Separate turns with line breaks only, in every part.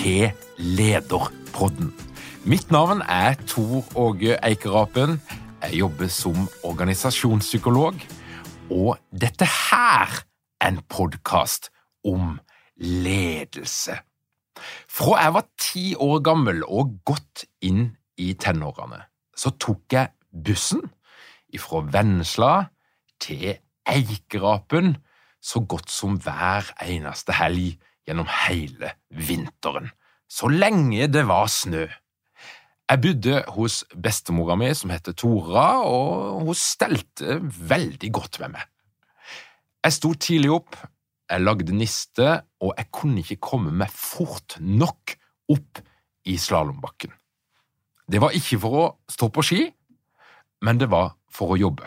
til Lederpodden. Mitt navn er Tor Åge Eikerapen. Jeg jobber som organisasjonspsykolog, og dette her er en podkast om ledelse. Fra jeg var ti år gammel og godt inn i tenårene, så tok jeg bussen fra Vennesla til Eikerapen så godt som hver eneste helg gjennom hele vinteren, så lenge det var snø. Jeg bodde hos bestemora mi, som heter Tora, og hun stelte veldig godt med meg. Jeg sto tidlig opp, jeg lagde niste, og jeg kunne ikke komme meg fort nok opp i slalåmbakken. Det var ikke for å stå på ski, men det var for å jobbe.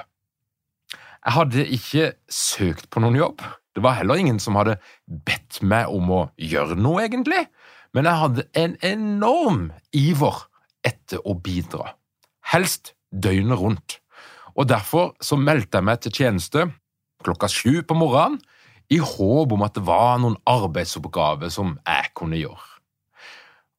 Jeg hadde ikke søkt på noen jobb, det var heller ingen som hadde bedt meg om å gjøre noe, egentlig, men jeg hadde en enorm iver etter å bidra, helst døgnet rundt, og derfor så meldte jeg meg til tjeneste klokka sju på morgenen i håp om at det var noen arbeidsoppgaver som jeg kunne gjøre.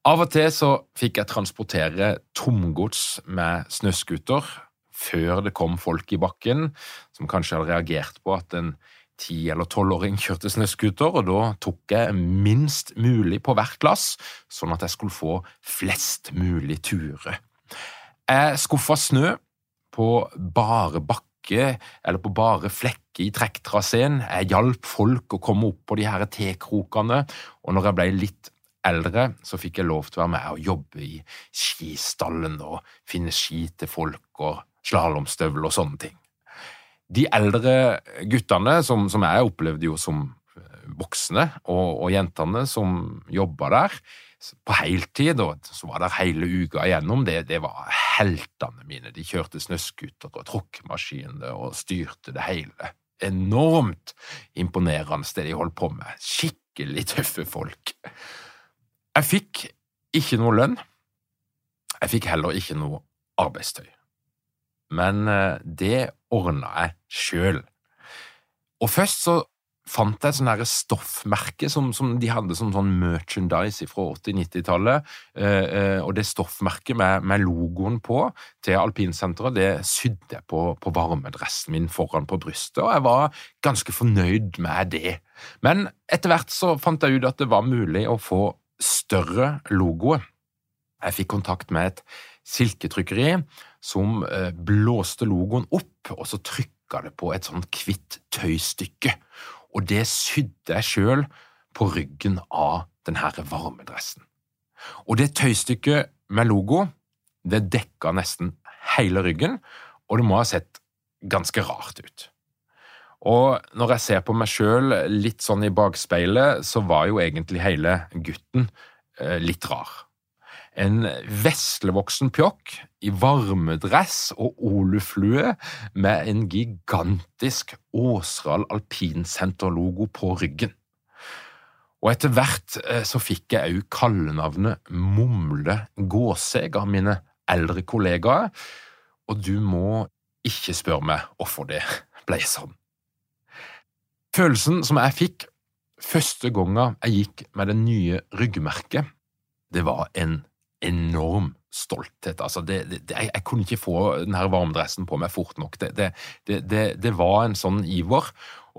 Av og til så fikk jeg transportere tomgods med snøscooter før det kom folk i bakken som kanskje hadde reagert på at en ti- eller tolvåring kjørte snøscooter, og da tok jeg minst mulig på hver klass, sånn at jeg skulle få flest mulig turer. Jeg skuffa snø på bare bakke eller på bare flekke i trekktraseen, jeg hjalp folk å komme opp på de her T-krokene, og når jeg ble litt eldre, så fikk jeg lov til å være med og jobbe i skistallen og finne ski til folk og slalåmstøvler og sånne ting. De eldre guttene, som, som jeg opplevde jo som voksne, og, og jentene som jobba der på heltid, og som var der hele uka igjennom, det, det var heltene mine. De kjørte snøscooter og tråkkemaskiner og styrte det hele. Enormt imponerende det de holdt på med. Skikkelig tøffe folk. Jeg fikk ikke noe lønn. Jeg fikk heller ikke noe arbeidstøy. Men det ordna jeg sjøl. Og først så fant jeg et stoffmerke som, som, de hadde som sånn merchandise fra 80-90-tallet. Eh, eh, og det stoffmerket med, med, logoen på til alpinsenteret, det sydde jeg på, på varmedressen min foran på brystet, og jeg var ganske fornøyd med det. Men etter hvert så fant jeg ut at det var mulig å få større logoer. Jeg fikk kontakt med et silketrykkeri som eh, blåste logoen opp, og så trykka det på et sånt hvitt tøystykke og det sydde jeg sjøl på ryggen av denne varmedressen. Og det tøystykket med logo, det dekka nesten hele ryggen, og det må ha sett ganske rart ut. Og når jeg ser på meg sjøl litt sånn i bakspeilet, så var jo egentlig hele gutten eh, litt rar. En veslevoksen pjokk i varmedress og oluflue med en gigantisk Åsral alpinsenterlogo på ryggen. Og etter hvert eh, så fikk jeg òg kallenavnet Mumle Gåseg av mine eldre kollegaer, og du må ikke spørre meg hvorfor det ble sånn. Følelsen som jeg fikk første gangen jeg gikk med det nye ryggmerket, det var en enorm stolthet. Altså det, det, jeg, jeg, kunne ikke få denne varmdressen på meg fort nok. Det, det, var en sånn iver.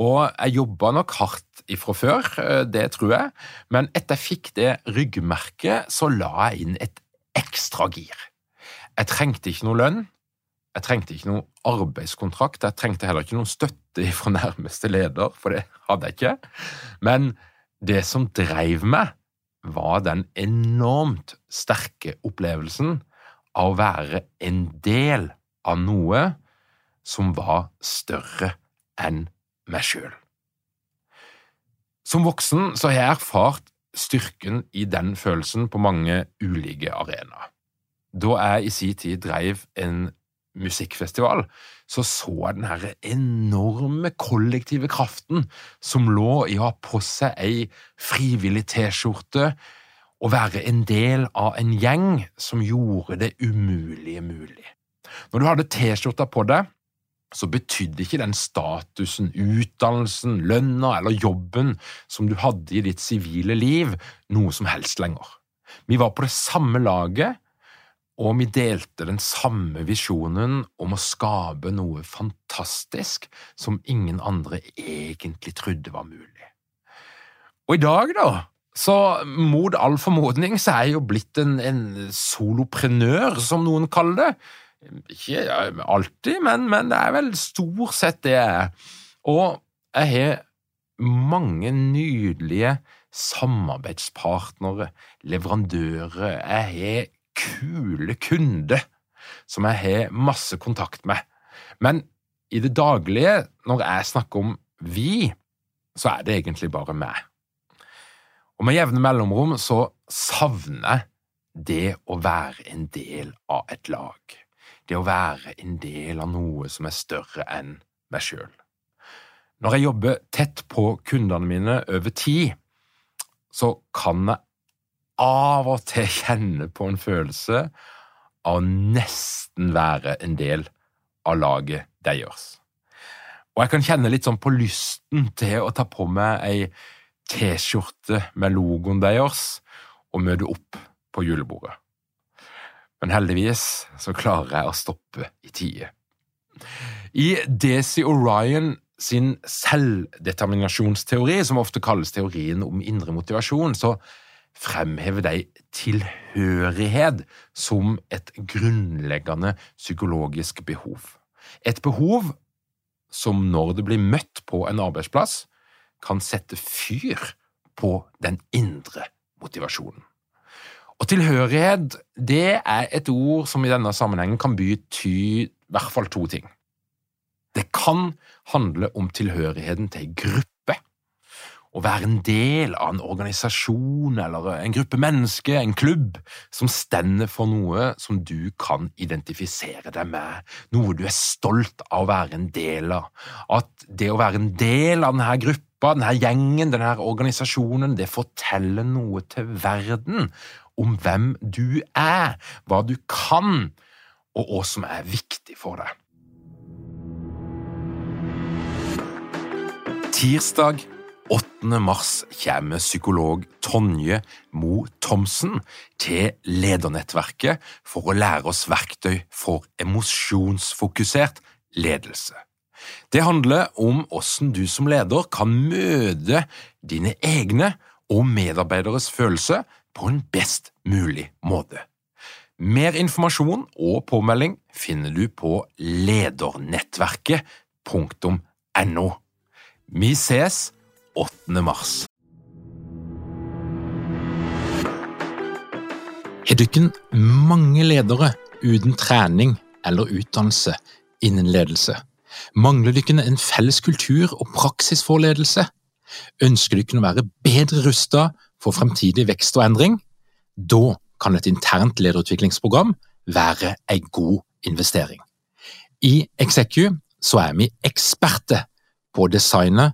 Og jeg jobba nok hardt ifra før, eh, det tror jeg, men etter jeg fikk det ryggmerket, så la jeg inn et ekstra gir. Jeg trengte ikke noe lønn, jeg trengte ikke noe arbeidskontrakt, jeg trengte heller ikke noen støtte fra nærmeste leder, for det hadde jeg ikke. Men det som dreiv meg, var den enormt sterke opplevelsen av å være en del av noe som var større enn meg sjøl. Som voksen så har jeg erfart styrken i den følelsen på mange ulike arenaer. Da jeg i sin tid dreiv en musikkfestival, så så jeg den her enorme kollektive kraften som lå i å ha på seg ei frivillig T-skjorte og være en del av en gjeng som gjorde det umulige mulig. Når du hadde T-skjorta på deg, så betydde ikke den statusen, utdannelsen, lønna eller jobben som du hadde i ditt sivile liv, noe som helst lenger. Vi var på det samme laget, og vi delte den samme visjonen om å skape noe fantastisk som ingen andre egentlig trodde var mulig. Og i dag, da, så mot all formodning så er jeg jo blitt en, en soloprenør, som noen kaller det. Ikke alltid, men, men, det er vel stort sett det jeg er. Og jeg har mange nydelige samarbeidspartnere, leverandører, jeg har kule kunde som jeg har masse kontakt med. Men i det daglige, når jeg snakker om vi, så er det egentlig bare meg. Og med jevne mellomrom så savner jeg det å være en del av et lag. Det å være en del av noe som er større enn meg sjøl. Når jeg jobber tett på kundene mine over tid, så kan jeg av og til kjenne på en følelse av å nesten være en del av laget deres. Og jeg kan kjenne litt sånn på lysten til å ta på meg ei T-skjorte med logoen deres og møte opp på julebordet. Men heldigvis så klarer jeg å stoppe i tide. I Desi Orion sin selvdeterminasjonsteori, som ofte kalles teorien om indre motivasjon, så fremhever de tilhørighet som et grunnleggende psykologisk behov. Et behov som når det blir møtt på en arbeidsplass, kan sette fyr på den indre motivasjonen. Og tilhørighet det er et ord som i denne sammenhengen kan bety i hvert fall to ting. Det kan handle om tilhørigheten til en gruppe å være en del av en organisasjon eller en gruppe mennesker, en klubb, som stender for noe som du kan identifisere deg med, noe du er stolt av å være en del av. At det å være en del av denne gruppa, denne gjengen, denne organisasjonen, det forteller noe til verden om hvem du er, hva du kan, og hva som er viktig for deg. Tirsdag 8. mars kommer psykolog Tonje Mo Thomsen til ledernettverket for å lære oss verktøy for emosjonsfokusert ledelse. Det handler om hvordan du som leder kan møte dine egne og medarbeideres følelser på en best mulig måte. Mer informasjon og påmelding finner du på ledernettverket.no. Vi ses 8. mars. Har dere mange ledere uten trening eller utdannelse innen ledelse? Mangler dere en felles kultur og praksis for ledelse? Ønsker dere å være bedre rustet for fremtidig vekst og endring? Da kan et internt lederutviklingsprogram være en god investering. I Execu er vi eksperter på å designe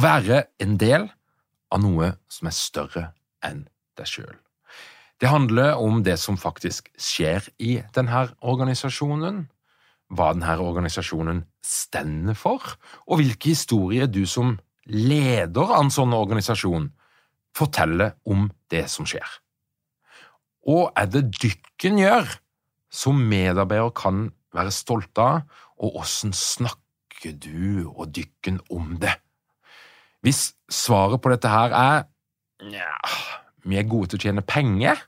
Å være en del av noe som er større enn deg sjøl. Det handler om det som faktisk skjer i denne organisasjonen, hva denne organisasjonen stender for, og hvilke historier du som leder av en sånn organisasjon forteller om det som skjer. Og er det dykken gjør, som medarbeider kan være stolte av, og åssen snakker du og dykken om det? Hvis svaret på dette her er nja, vi er gode til å tjene penger,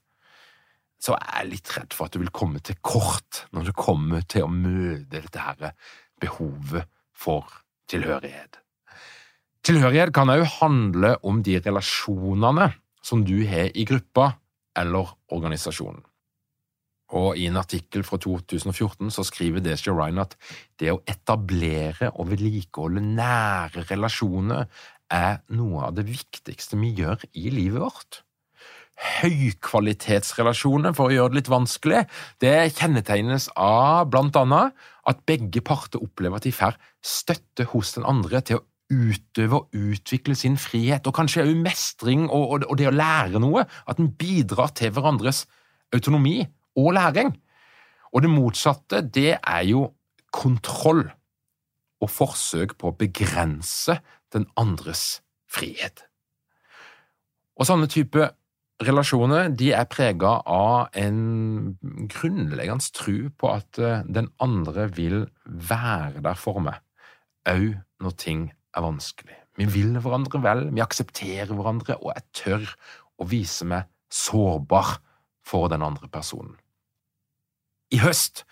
så er jeg litt redd for at du vil komme til kort når du kommer til å møte dette her behovet for tilhørighet. Tilhørighet kan òg handle om de relasjonene som du har i gruppa eller organisasjonen. Og I en artikkel fra 2014 så skriver Desha Ryan at det å etablere og vedlikeholde nære relasjoner er noe av det viktigste vi gjør i livet vårt høykvalitetsrelasjoner, for å gjøre det litt vanskelig, det kjennetegnes av blant annet at begge parter opplever at de får støtte hos den andre til å utøve og utvikle sin frihet, og kanskje også mestring og, og, og det å lære noe, at en bidrar til hverandres autonomi og læring. Og det motsatte, det er jo kontroll og forsøk på å begrense den andres frihet. Og sånne type relasjoner de er prega av en grunnleggende tro på at eh, den andre vil være der for meg, òg når ting er vanskelig. Vi vil hverandre vel, vi aksepterer hverandre, og jeg tør å vise meg sårbar for den andre personen. I høst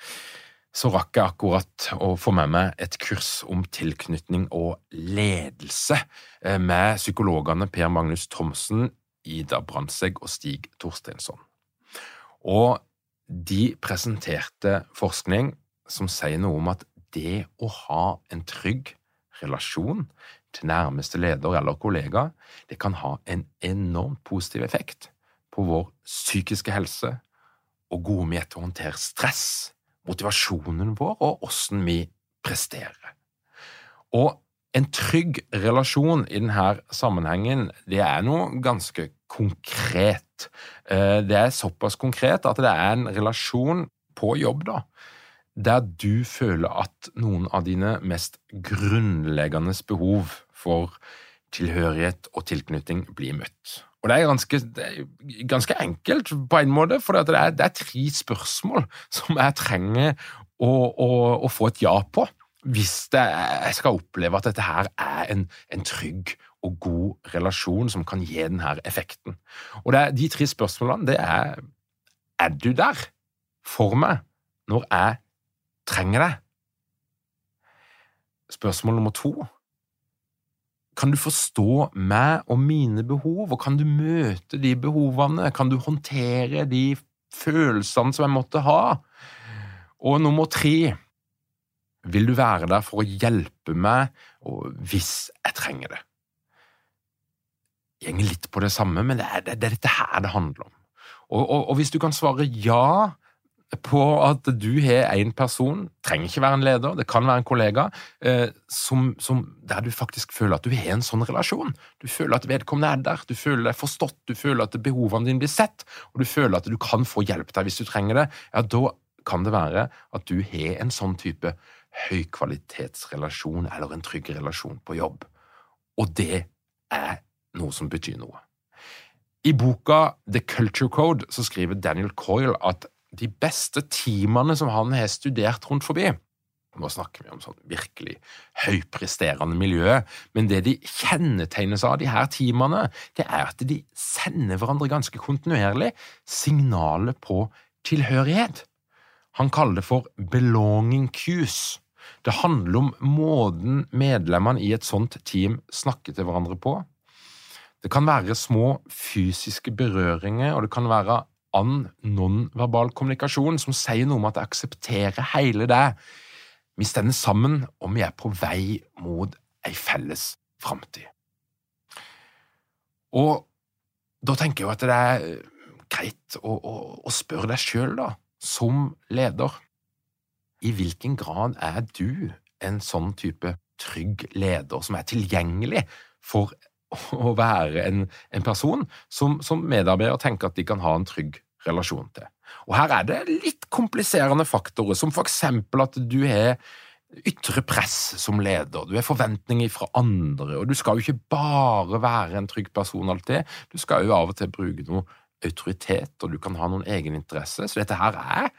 så rakk jeg akkurat å få med meg et kurs om tilknytning og ledelse eh, med psykologene Per Magnus Thomsen Ida Brandtzæg og Stig Torsteinsson. Og de presenterte forskning som sier noe om at det å ha en trygg relasjon til nærmeste leder eller kollega, det kan ha en enormt positiv effekt på vår psykiske helse og gode med til å håndtere stress, motivasjonen vår og åssen vi presterer. Og en trygg relasjon i denne sammenhengen, det er noe ganske konkret. Eh, det er såpass konkret at det er en relasjon på jobb, da, der du føler at noen av dine mest grunnleggende behov for tilhørighet og tilknytning blir møtt. Og det er ganske, det er ganske enkelt på en måte, for det er, det er, tre spørsmål som jeg trenger å, å, å få et ja på hvis det, jeg skal oppleve at dette her er en, en, trygg og god relasjon som kan gi denne effekten. Og det, De tre spørsmålene det er Er du der for meg når jeg trenger deg? Spørsmål nummer to Kan du forstå meg og mine behov, og kan du møte de behovene? Kan du håndtere de følelsene som jeg måtte ha? Og nummer tre vil du være der for å hjelpe meg hvis jeg trenger det? Jeg går litt på det samme, men det er, det er dette her det handler om. Og, og, og, hvis du kan svare ja på at du har en person, trenger ikke være en leder, det kan være en kollega, eh, som, som, der du faktisk føler at du har en sånn relasjon. Du føler at vedkommende er der, du føler deg forstått, du føler at behovene dine blir sett, og du føler at du kan få hjelp der hvis du trenger det. Ja, da kan det være at du har en sånn type høykvalitetsrelasjon eller en trygg relasjon på jobb. Og det er noe som betyr noe. I boka The Culture Code så skriver Daniel Coyle at de beste teamene som han har studert rundt forbi Nå snakker vi om sånn virkelig høypresterende miljø, men det de kjennetegnes av, de her teamene, det er at de sender hverandre ganske kontinuerlig signaler på tilhørighet. Han kaller det for belonging cues. Det handler om måten medlemmene i et sånt team snakker til hverandre på. Det kan være små fysiske berøringer, og det kan være annen nonverbal kommunikasjon som sier noe om at jeg aksepterer hele det. Vi stender sammen, og vi er på vei mot ei felles framtid. Og da tenker jeg at det er greit å, å, å spørre deg sjøl, da som leder, i hvilken grad er du en sånn type trygg leder som er tilgjengelig for å være en, en person som, som medarbeider tenker at de kan ha en trygg relasjon til. Og Her er det litt kompliserende faktorer, som for eksempel at du har ytre press som leder, du har forventninger fra andre, og du skal jo ikke bare være en trygg person alltid, du skal jo av og til bruke noe autoritet, og du kan ha noen egeninteresse, så dette her er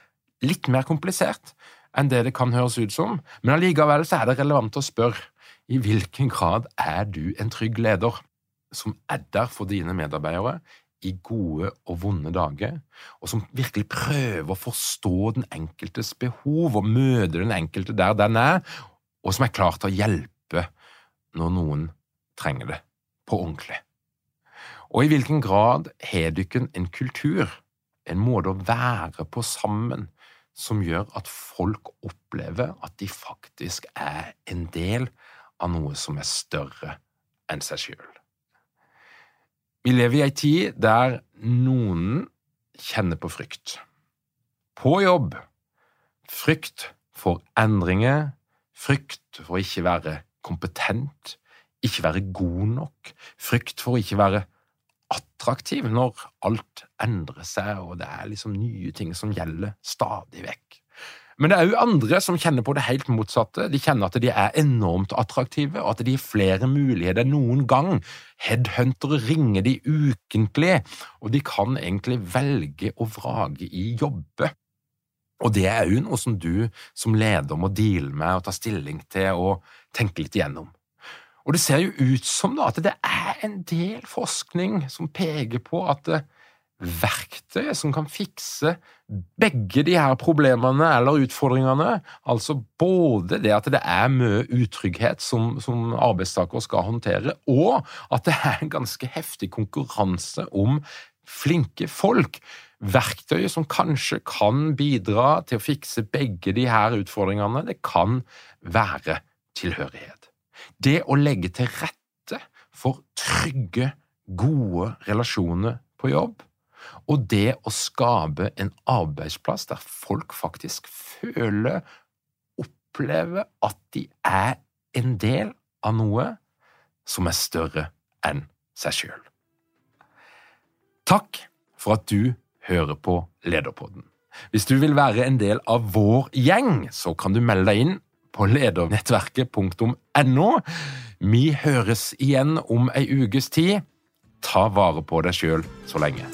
litt mer komplisert enn det det kan høres ut som, men allikevel så er det relevant å spørre i hvilken grad er du en trygg leder som er der for dine medarbeidere i gode og vonde dager, og som virkelig prøver å forstå den enkeltes behov og møte den enkelte der den er, og som er klar til å hjelpe når noen trenger det på ordentlig. Og i hvilken grad har dere en kultur, en måte å være på sammen, som gjør at folk opplever at de faktisk er en del av noe som er større enn seg sjøl. Vi lever i ei tid der noen kjenner på frykt. På jobb. Frykt for endringer, frykt for å ikke være kompetent, ikke være god nok, frykt for å ikke være attraktiv når alt endrer seg og det er liksom nye ting som gjelder stadig vekk. Men det er òg andre som kjenner på det helt motsatte. De kjenner at de er enormt attraktive, og at de har flere muligheter enn noen gang. Headhuntere ringer de ukentlig, og de kan egentlig velge og vrage i jobbe. Og det er òg noe som du som leder må deale med og ta stilling til og tenke litt igjennom. Og det ser jo ut som da at det er en del forskning som peker på at verktøy som kan fikse begge de her problemene eller utfordringene. Altså både det at det er mye utrygghet som, som arbeidstaker skal håndtere, og at det er en ganske heftig konkurranse om flinke folk. Verktøy som kanskje kan bidra til å fikse begge de her utfordringene, det kan være tilhørighet. Det å legge til rette for trygge, gode relasjoner på jobb, og det å skape en arbeidsplass der folk faktisk føler, opplever at de er en del av noe som er større enn seg sjøl. Takk for at du hører på Lederpodden. Hvis du vil være en del av vår gjeng, så kan du melde deg inn på ledernettverket.no. Vi høres igjen om ei ukes tid. Ta vare på deg sjøl så lenge.